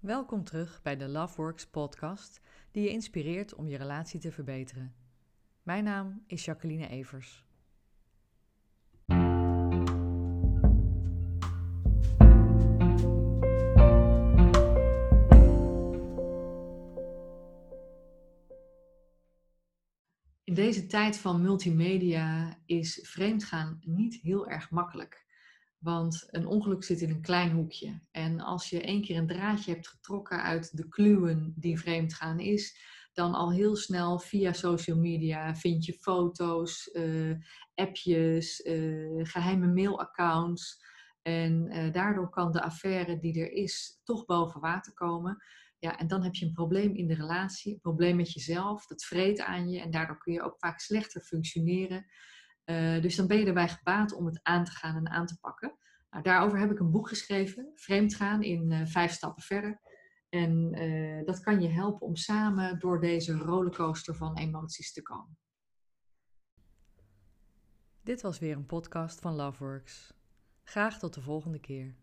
Welkom terug bij de Loveworks podcast, die je inspireert om je relatie te verbeteren. Mijn naam is Jacqueline Evers. In deze tijd van multimedia is vreemdgaan niet heel erg makkelijk. Want een ongeluk zit in een klein hoekje. En als je één keer een draadje hebt getrokken uit de kluwen die vreemdgaan is, dan al heel snel via social media vind je foto's, uh, appjes, uh, geheime mailaccounts. En uh, daardoor kan de affaire die er is toch boven water komen. Ja, en dan heb je een probleem in de relatie, een probleem met jezelf, dat vreet aan je en daardoor kun je ook vaak slechter functioneren. Uh, dus dan ben je erbij gebaat om het aan te gaan en aan te pakken. Nou, daarover heb ik een boek geschreven, Vreemdgaan in uh, vijf stappen verder. En uh, dat kan je helpen om samen door deze rollercoaster van emoties te komen. Dit was weer een podcast van Loveworks. Graag tot de volgende keer.